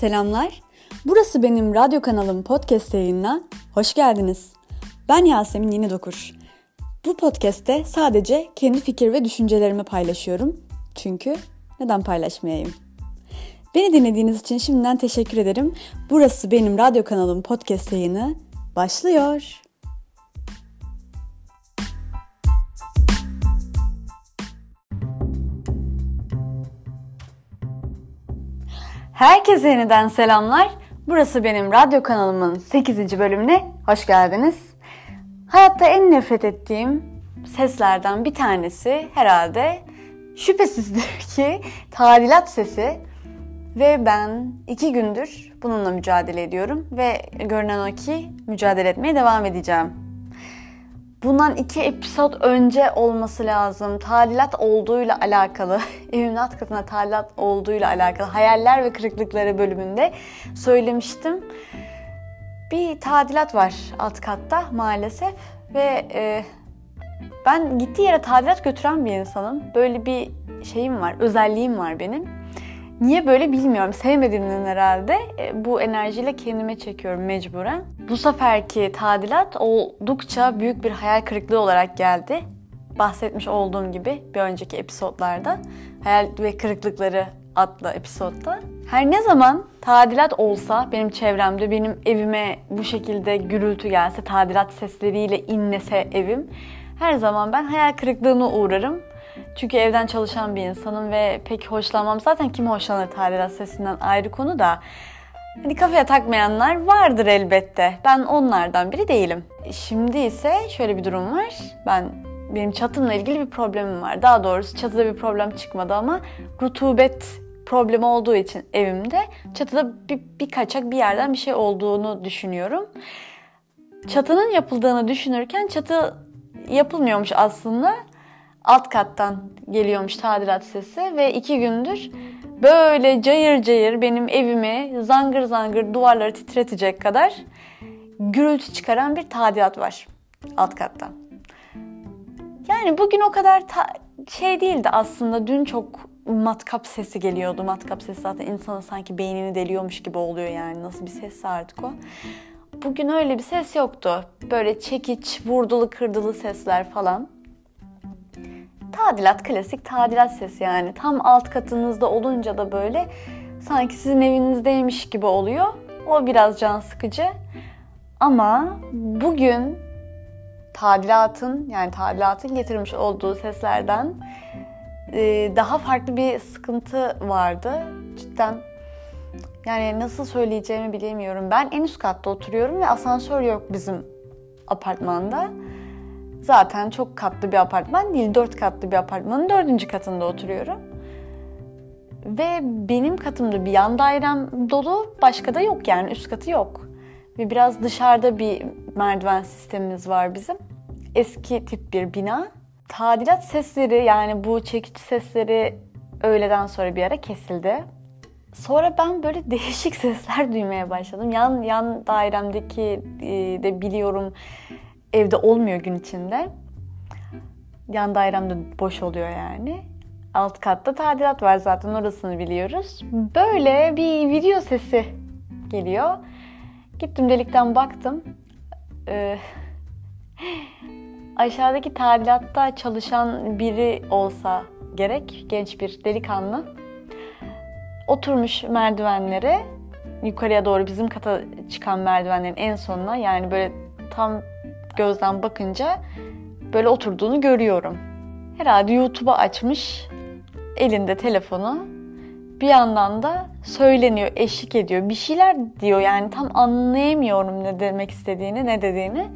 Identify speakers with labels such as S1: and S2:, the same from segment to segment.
S1: Selamlar. Burası benim radyo kanalım podcast yayınına. Hoş geldiniz. Ben Yasemin Yeni Dokur. Bu podcast'te sadece kendi fikir ve düşüncelerimi paylaşıyorum. Çünkü neden paylaşmayayım? Beni dinlediğiniz için şimdiden teşekkür ederim. Burası benim radyo kanalım podcast yayını başlıyor. Herkese yeniden selamlar. Burası benim radyo kanalımın 8. bölümüne hoş geldiniz. Hayatta en nefret ettiğim seslerden bir tanesi herhalde şüphesizdir ki tadilat sesi. Ve ben iki gündür bununla mücadele ediyorum ve görünen o ki mücadele etmeye devam edeceğim. Bundan iki episod önce olması lazım. Tadilat olduğuyla alakalı, evimin alt katına tadilat olduğuyla alakalı hayaller ve kırıklıkları bölümünde söylemiştim. Bir tadilat var alt katta maalesef ve e, ben gittiği yere tadilat götüren bir insanım. Böyle bir şeyim var, özelliğim var benim. Niye böyle bilmiyorum. Sevmediğimden herhalde e, bu enerjiyle kendime çekiyorum mecburen. Bu seferki tadilat oldukça büyük bir hayal kırıklığı olarak geldi. Bahsetmiş olduğum gibi bir önceki episodlarda. Hayal ve kırıklıkları adlı episodda. Her ne zaman tadilat olsa benim çevremde, benim evime bu şekilde gürültü gelse, tadilat sesleriyle inlese evim, her zaman ben hayal kırıklığına uğrarım. Çünkü evden çalışan bir insanım ve pek hoşlanmam. Zaten kim hoşlanır tadilat sesinden ayrı konu da. Hani kafaya takmayanlar vardır elbette. Ben onlardan biri değilim. Şimdi ise şöyle bir durum var. Ben benim çatımla ilgili bir problemim var. Daha doğrusu çatıda bir problem çıkmadı ama rutubet problemi olduğu için evimde çatıda bir, bir kaçak bir yerden bir şey olduğunu düşünüyorum. Çatının yapıldığını düşünürken çatı yapılmıyormuş aslında alt kattan geliyormuş tadilat sesi ve iki gündür böyle cayır cayır benim evimi zangır zangır duvarları titretecek kadar gürültü çıkaran bir tadilat var alt kattan. Yani bugün o kadar ta- şey değildi aslında. Dün çok matkap sesi geliyordu. Matkap sesi zaten insanın sanki beynini deliyormuş gibi oluyor yani. Nasıl bir ses artık o. Bugün öyle bir ses yoktu. Böyle çekiç, vurdulu kırdılı sesler falan. Tadilat, klasik tadilat sesi yani. Tam alt katınızda olunca da böyle sanki sizin evinizdeymiş gibi oluyor. O biraz can sıkıcı. Ama bugün tadilatın yani tadilatın getirmiş olduğu seslerden e, daha farklı bir sıkıntı vardı. Cidden yani nasıl söyleyeceğimi bilemiyorum. Ben en üst katta oturuyorum ve asansör yok bizim apartmanda. Zaten çok katlı bir apartman değil, dört katlı bir apartmanın dördüncü katında oturuyorum. Ve benim katımda bir yan dairem dolu, başka da yok yani üst katı yok. Ve biraz dışarıda bir merdiven sistemimiz var bizim. Eski tip bir bina. Tadilat sesleri yani bu çekiç sesleri öğleden sonra bir ara kesildi. Sonra ben böyle değişik sesler duymaya başladım. Yan yan dairemdeki e, de biliyorum evde olmuyor gün içinde. Yan dairemde boş oluyor yani. Alt katta tadilat var zaten orasını biliyoruz. Böyle bir video sesi geliyor. Gittim delikten baktım. Ee, aşağıdaki tadilatta çalışan biri olsa gerek. Genç bir delikanlı. Oturmuş merdivenlere. Yukarıya doğru bizim kata çıkan merdivenlerin en sonuna. Yani böyle tam gözden bakınca böyle oturduğunu görüyorum. Herhalde YouTube'a açmış elinde telefonu. Bir yandan da söyleniyor, eşlik ediyor. Bir şeyler diyor yani tam anlayamıyorum ne demek istediğini, ne dediğini.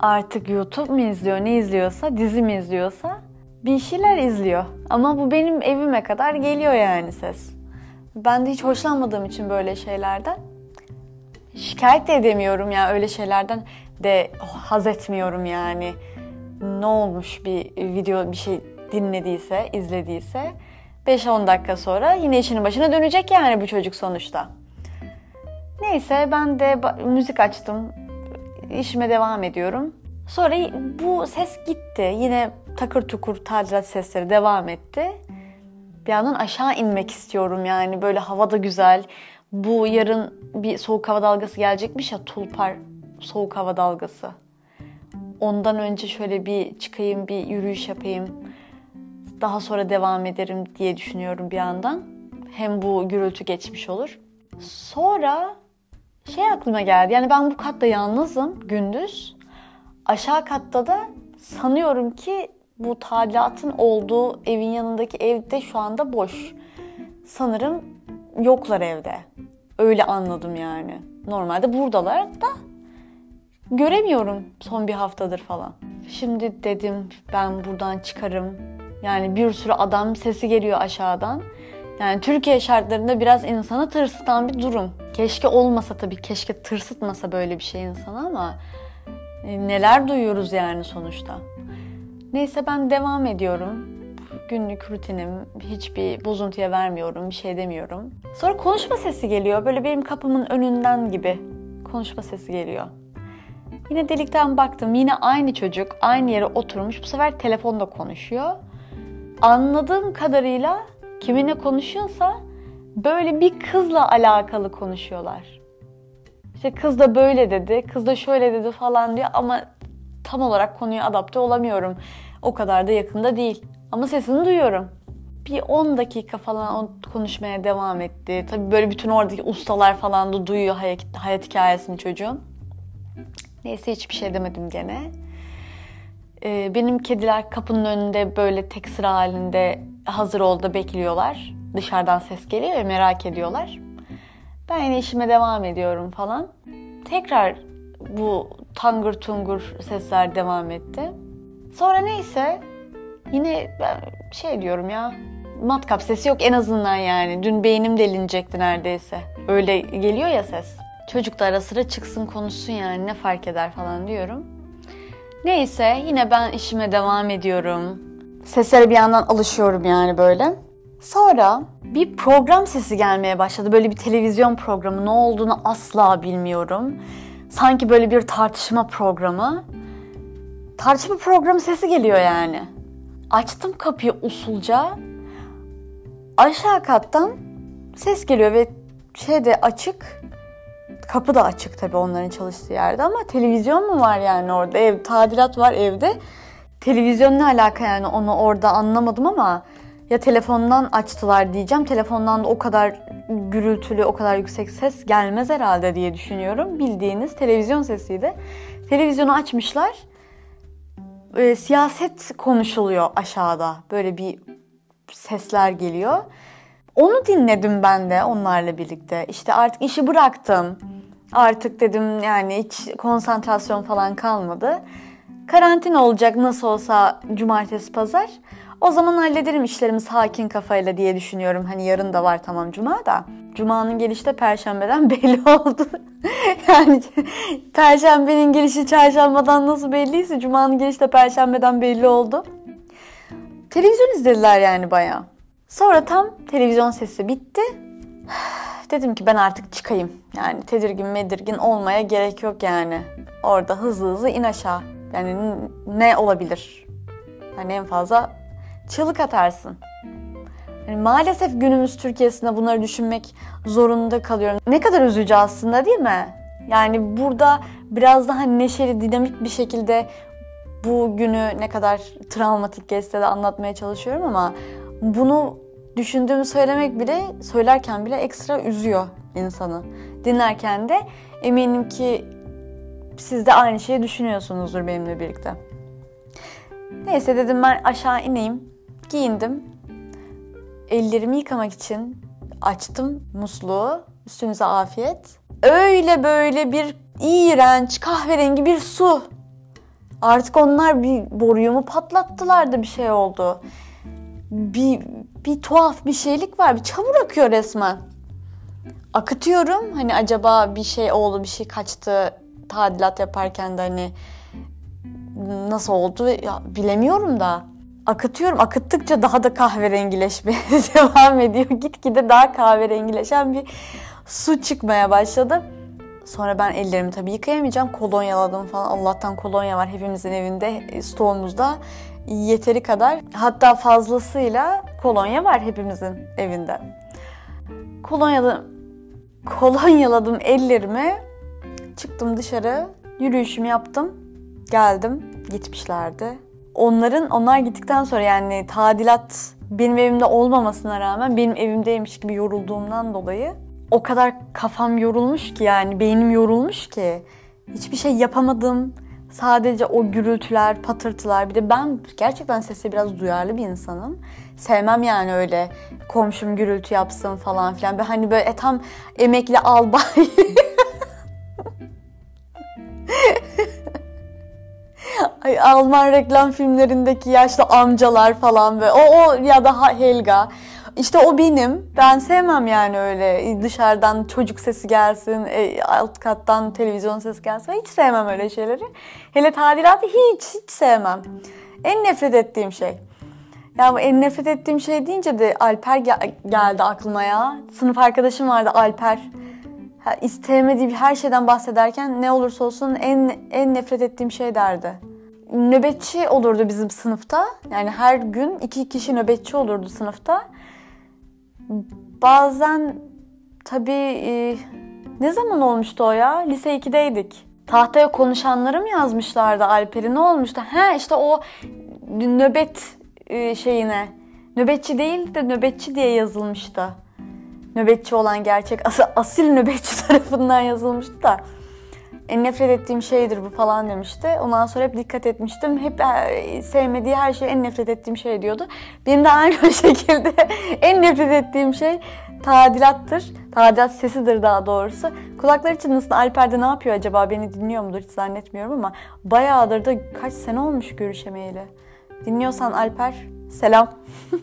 S1: Artık YouTube mu izliyor, ne izliyorsa, dizi mi izliyorsa bir şeyler izliyor. Ama bu benim evime kadar geliyor yani ses. Ben de hiç hoşlanmadığım için böyle şeylerden şikayet de edemiyorum ya öyle şeylerden de haz etmiyorum yani. Ne olmuş bir video bir şey dinlediyse, izlediyse 5-10 dakika sonra yine işinin başına dönecek yani bu çocuk sonuçta. Neyse ben de müzik açtım. İşime devam ediyorum. Sonra bu ses gitti. Yine takır tukur tadilat sesleri devam etti. Bir yandan aşağı inmek istiyorum yani böyle havada güzel, Bu yarın bir soğuk hava dalgası gelecekmiş ya tulpar soğuk hava dalgası. Ondan önce şöyle bir çıkayım bir yürüyüş yapayım. Daha sonra devam ederim diye düşünüyorum bir yandan. Hem bu gürültü geçmiş olur. Sonra şey aklıma geldi. Yani ben bu katta yalnızım gündüz. Aşağı katta da sanıyorum ki bu tadilatın olduğu evin yanındaki evde şu anda boş. Sanırım yoklar evde. Öyle anladım yani. Normalde buradalar da göremiyorum son bir haftadır falan. Şimdi dedim ben buradan çıkarım. Yani bir sürü adam sesi geliyor aşağıdan. Yani Türkiye şartlarında biraz insanı tırsıtan bir durum. Keşke olmasa tabii, keşke tırsıtmasa böyle bir şey insana ama e, neler duyuyoruz yani sonuçta. Neyse ben devam ediyorum. Günlük rutinim. Hiçbir bozuntuya vermiyorum, bir şey demiyorum. Sonra konuşma sesi geliyor. Böyle benim kapımın önünden gibi konuşma sesi geliyor. Yine delikten baktım. Yine aynı çocuk aynı yere oturmuş. Bu sefer telefonda konuşuyor. Anladığım kadarıyla kiminle konuşuyorsa böyle bir kızla alakalı konuşuyorlar. İşte kız da böyle dedi, kız da şöyle dedi falan diyor ama tam olarak konuya adapte olamıyorum. O kadar da yakında değil. Ama sesini duyuyorum. Bir 10 dakika falan konuşmaya devam etti. Tabii böyle bütün oradaki ustalar falan da duyuyor hayat, hayat hikayesini çocuğun. Neyse hiçbir şey demedim gene. Ee, benim kediler kapının önünde böyle tek sıra halinde hazır oldu bekliyorlar. Dışarıdan ses geliyor ya merak ediyorlar. Ben yine işime devam ediyorum falan. Tekrar bu tangır tungur sesler devam etti. Sonra neyse yine ben şey diyorum ya matkap sesi yok en azından yani. Dün beynim delinecekti neredeyse. Öyle geliyor ya ses. Çocuk da ara sıra çıksın konuşsun yani ne fark eder falan diyorum. Neyse yine ben işime devam ediyorum. Seslere bir yandan alışıyorum yani böyle. Sonra bir program sesi gelmeye başladı. Böyle bir televizyon programı. Ne olduğunu asla bilmiyorum. Sanki böyle bir tartışma programı. Tartışma programı sesi geliyor yani. Açtım kapıyı usulca. Aşağı kattan ses geliyor ve şey de açık. Kapı da açık tabii onların çalıştığı yerde ama televizyon mu var yani orada? Ev tadilat var evde. Televizyon ne alaka yani onu orada anlamadım ama ya telefondan açtılar diyeceğim. Telefondan da o kadar gürültülü, o kadar yüksek ses gelmez herhalde diye düşünüyorum. Bildiğiniz televizyon sesiydi. Televizyonu açmışlar. E, siyaset konuşuluyor aşağıda. Böyle bir sesler geliyor. Onu dinledim ben de onlarla birlikte. İşte artık işi bıraktım. Artık dedim yani hiç konsantrasyon falan kalmadı. Karantina olacak nasıl olsa cumartesi pazar. O zaman hallederim işlerimi sakin kafayla diye düşünüyorum. Hani yarın da var tamam cuma da. Cuma'nın gelişi de perşembeden belli oldu. yani perşembenin gelişi çarşambadan nasıl belliyse cuma'nın gelişi de perşembeden belli oldu. Televizyon izlediler yani bayağı. Sonra tam televizyon sesi bitti. Dedim ki ben artık çıkayım. Yani tedirgin medirgin olmaya gerek yok yani. Orada hızlı hızlı in aşağı. Yani ne olabilir? Hani en fazla çığlık atarsın. Yani maalesef günümüz Türkiye'sinde bunları düşünmek zorunda kalıyorum. Ne kadar üzücü aslında değil mi? Yani burada biraz daha neşeli, dinamik bir şekilde bu günü ne kadar travmatik geçse de anlatmaya çalışıyorum ama bunu düşündüğümü söylemek bile, söylerken bile ekstra üzüyor insanı. Dinlerken de eminim ki siz de aynı şeyi düşünüyorsunuzdur benimle birlikte. Neyse dedim ben aşağı ineyim. Giyindim. Ellerimi yıkamak için açtım musluğu. Üstünüze afiyet. Öyle böyle bir iğrenç kahverengi bir su. Artık onlar bir boruyu mu patlattılar da bir şey oldu. Bir, bir tuhaf bir şeylik var. Bir çamur akıyor resmen. Akıtıyorum. Hani acaba bir şey oldu, bir şey kaçtı tadilat yaparken de hani nasıl oldu ya bilemiyorum da akıtıyorum. Akıttıkça daha da kahverengileşmeye devam ediyor. Gitgide daha kahverengileşen bir su çıkmaya başladı. Sonra ben ellerimi tabii yıkayamayacağım. Kolonyaladım falan. Allah'tan kolonya var hepimizin evinde, stoğumuzda. Yeteri kadar. Hatta fazlasıyla kolonya var hepimizin evinde. Kolonyalı kolonyaladım ellerimi. Çıktım dışarı. Yürüyüşümü yaptım. Geldim. Gitmişlerdi. Onların onlar gittikten sonra yani tadilat benim evimde olmamasına rağmen benim evimdeymiş gibi yorulduğumdan dolayı o kadar kafam yorulmuş ki yani beynim yorulmuş ki hiçbir şey yapamadım. Sadece o gürültüler, patırtılar. Bir de ben gerçekten sese biraz duyarlı bir insanım. Sevmem yani öyle komşum gürültü yapsın falan filan. Ben hani böyle e, tam emekli albay. Ay, Alman reklam filmlerindeki yaşlı amcalar falan böyle. O, o ya da Helga. İşte o benim. Ben sevmem yani öyle dışarıdan çocuk sesi gelsin, e, alt kattan televizyon sesi gelsin. Hiç sevmem öyle şeyleri. Hele tadilatı hiç hiç sevmem. En nefret ettiğim şey. Ya bu en nefret ettiğim şey deyince de Alper gel- geldi aklıma ya. Sınıf arkadaşım vardı Alper. Ha, istemediği her şeyden bahsederken ne olursa olsun en en nefret ettiğim şey derdi. Nöbetçi olurdu bizim sınıfta. Yani her gün iki kişi nöbetçi olurdu sınıfta. Bazen tabii e, ne zaman olmuştu o ya? Lise 2'deydik. Tahtaya konuşanları mı yazmışlardı Alper'i? Ne olmuştu? He işte o nöbet e, şeyine. Nöbetçi değil de nöbetçi diye yazılmıştı. Nöbetçi olan gerçek as- asil nöbetçi tarafından yazılmıştı da en nefret ettiğim şeydir bu falan demişti. Ondan sonra hep dikkat etmiştim. Hep e, sevmediği her şey en nefret ettiğim şey diyordu. Benim de aynı şekilde en nefret ettiğim şey tadilattır. Tadilat sesidir daha doğrusu. Kulakları çınlasın Alper'de ne yapıyor acaba? Beni dinliyor mudur hiç zannetmiyorum ama bayağıdır da kaç sene olmuş görüşemeyeli. Dinliyorsan Alper selam.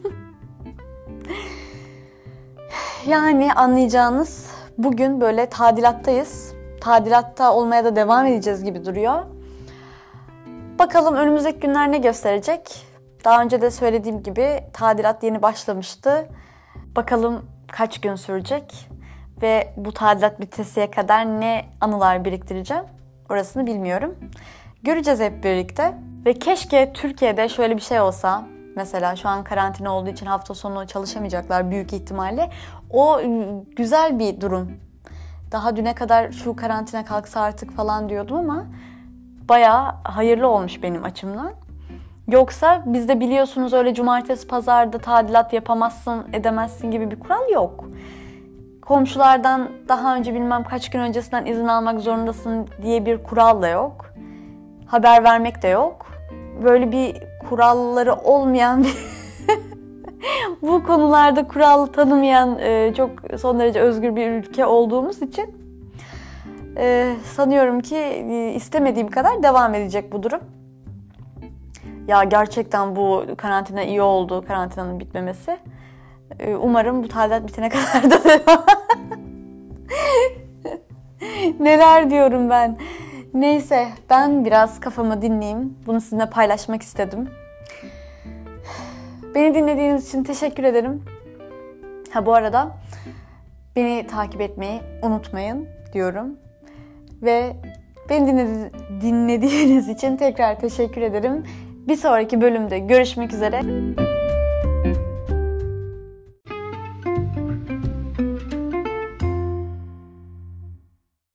S1: yani anlayacağınız bugün böyle tadilattayız tadilatta olmaya da devam edeceğiz gibi duruyor. Bakalım önümüzdeki günler ne gösterecek? Daha önce de söylediğim gibi tadilat yeni başlamıştı. Bakalım kaç gün sürecek ve bu tadilat bitesiye kadar ne anılar biriktireceğim orasını bilmiyorum. Göreceğiz hep birlikte. Ve keşke Türkiye'de şöyle bir şey olsa. Mesela şu an karantina olduğu için hafta sonu çalışamayacaklar büyük ihtimalle. O güzel bir durum daha düne kadar şu karantina kalksa artık falan diyordum ama bayağı hayırlı olmuş benim açımdan. Yoksa bizde biliyorsunuz öyle cumartesi pazarda tadilat yapamazsın edemezsin gibi bir kural yok. Komşulardan daha önce bilmem kaç gün öncesinden izin almak zorundasın diye bir kural da yok. Haber vermek de yok. Böyle bir kuralları olmayan bir bu konularda kural tanımayan e, çok son derece özgür bir ülke olduğumuz için e, sanıyorum ki e, istemediğim kadar devam edecek bu durum. Ya gerçekten bu karantina iyi oldu, karantinanın bitmemesi. Umarım bu tadilat bitene kadar da. Neler diyorum ben. Neyse ben biraz kafamı dinleyeyim. Bunu sizinle paylaşmak istedim. Beni dinlediğiniz için teşekkür ederim. Ha bu arada beni takip etmeyi unutmayın diyorum. Ve beni dinlediğiniz için tekrar teşekkür ederim. Bir sonraki bölümde görüşmek üzere.